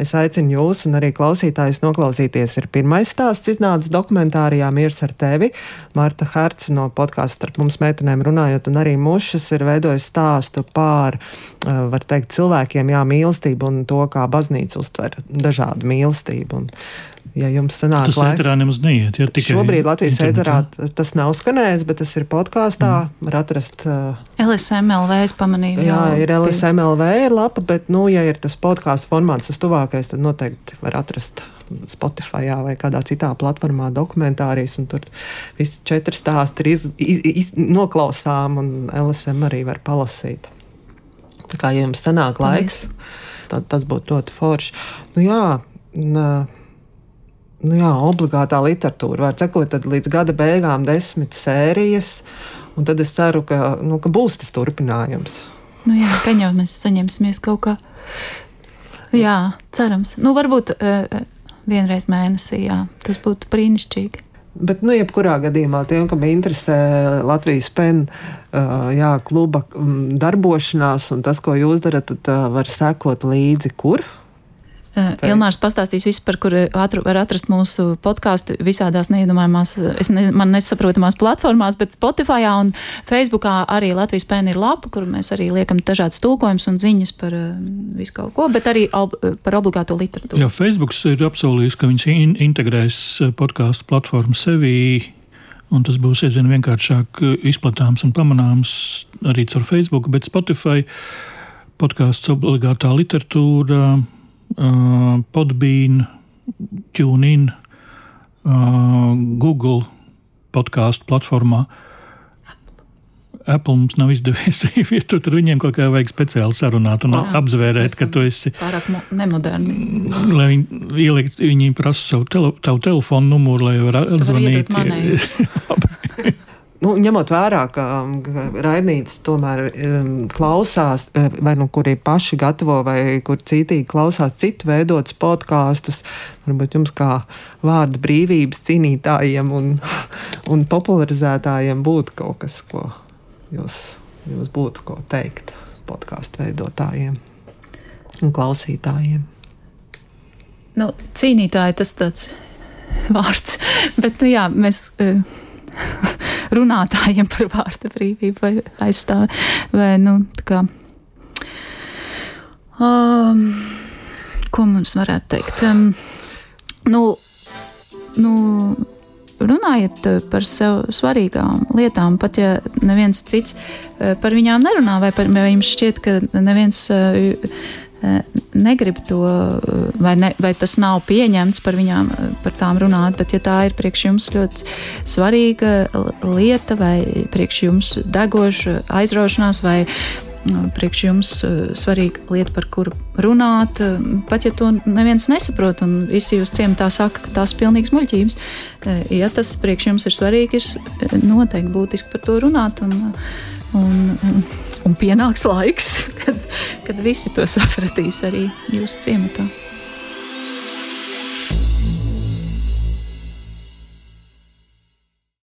Es aicinu jūs un arī klausītājus noklausīties. Ir pirmais stāsts iznācis dokumentārijā Miers ar tevi. Marta Herca no podkāstu starp mums meitenēm runājot, un arī Mušas ir veidojis stāstu pār, eh, var teikt, cilvēkiem, jā, mīlestību un to, kā baznīca uztver dažādu mīlestību. Un ja jums sanāk, tas laik... ēterā nemaz neiet. Ja, Šobrīd Latvijas ēterā tas nav skanējis, bet tas ir podkāstā. Mm. Var atrast. Uh, LSMLV es pamanīju. Jā, jā ir LSMLV ir lapa, bet, nu, ja ir tas podkāstu formāts, tas tuvākais, tad noteikti var atrast Spotify vai kādā citā platformā dokumentārijas, un tur viss četri stāsti ir iz, iz, iz, noklausām, un LSM arī var palasīt. Tā kā ja jums sanāk laiks, tad tas būtu ļoti forši. Nu, jā, nā, nu jā, obligātā literatūra. Var sakot, tad līdz gada beigām desmit sērijas, un tad es ceru, ka, nu, ka būs tas turpinājums. Nu jā, jau mēs saņemsimies kaut kā. Jā, cerams. Nu, varbūt uh, vienreiz mēnesī, jā. Tas būtu brīnišķīgi. Bet, nu, jebkurā gadījumā tiem, kam interesē Latvijas pen, uh, jā, kluba darbošanās un tas, ko jūs darat, tad uh, var sekot līdzi kur. Uh, Ilmārs pastāstīs visu, par kuru atru, var atrast mūsu podkāstu visādās neiedomājumās, es ne, man nesaprotamās platformās, bet Spotify un Facebookā arī Latvijas pēna ir lapa, kur mēs arī liekam dažādas tulkojumus un ziņas par uh, visu kaut ko, bet arī ob, par obligāto literatūru. Jā, Facebooks ir apsolījis, ka viņš in integrēs podkāstu platformu sevī. Un tas būs aizvien vienkāršāk izplatāms un pamanāms arī caur Facebook, bet Spotify podkāsts obligātā literatūra Podbean, TuneIn, uh, Google podkāstu platformā. Apple mums nav izdevies *laughs* ievietot, tur viņiem kaut kā vajag speciāli sarunāt un Jā, apzvērēt, ka tu esi. Pārāk nemoderni. Lai viņi ielikt, viņi prasa savu tele, tavu telefonu numuru, lai varētu atzvanīt. *laughs* *laughs* Nu, ņemot vērā, ka, ka raidītas tomēr um, klausās, eh, vai nu kuri paši gatavo, vai kur citīgi klausās citu veidotus podkāstus, varbūt jums kā vārda brīvības cīnītājiem un, un popularizētājiem būtu kaut kas, ko jūs, jūs būtu ko teikt podkāstu veidotājiem un klausītājiem. Nu, cīnītāji tas tāds *laughs* vārds, bet nu, jā, mēs. Uh, *laughs* runātājiem par vārda brīvību vai aizstāvi. Vai, nu, kā, um, ko mums varētu teikt? Um, nu, nu, runājiet par sev svarīgām lietām, pat ja neviens cits uh, par viņām nerunā, vai, par, vai jums šķiet, ka neviens uh, negrib to, vai, ne, vai tas nav pieņemts par viņām, par tām runāt, bet ja tā ir priekš jums ļoti svarīga lieta, vai priekš jums degoša aizraušanās, vai priekš jums svarīga lieta, par kuru runāt, pat ja to neviens nesaprot, un visi jūs ciematā saka, ka tās ir pilnīgas muļķības. Ja tas priekš jums ir svarīgi, ir noteikti būtiski par to runāt. Un, un, un, un pienāks laiks, *laughs* kad, kad visi to sapratīs arī jūsu ciematā.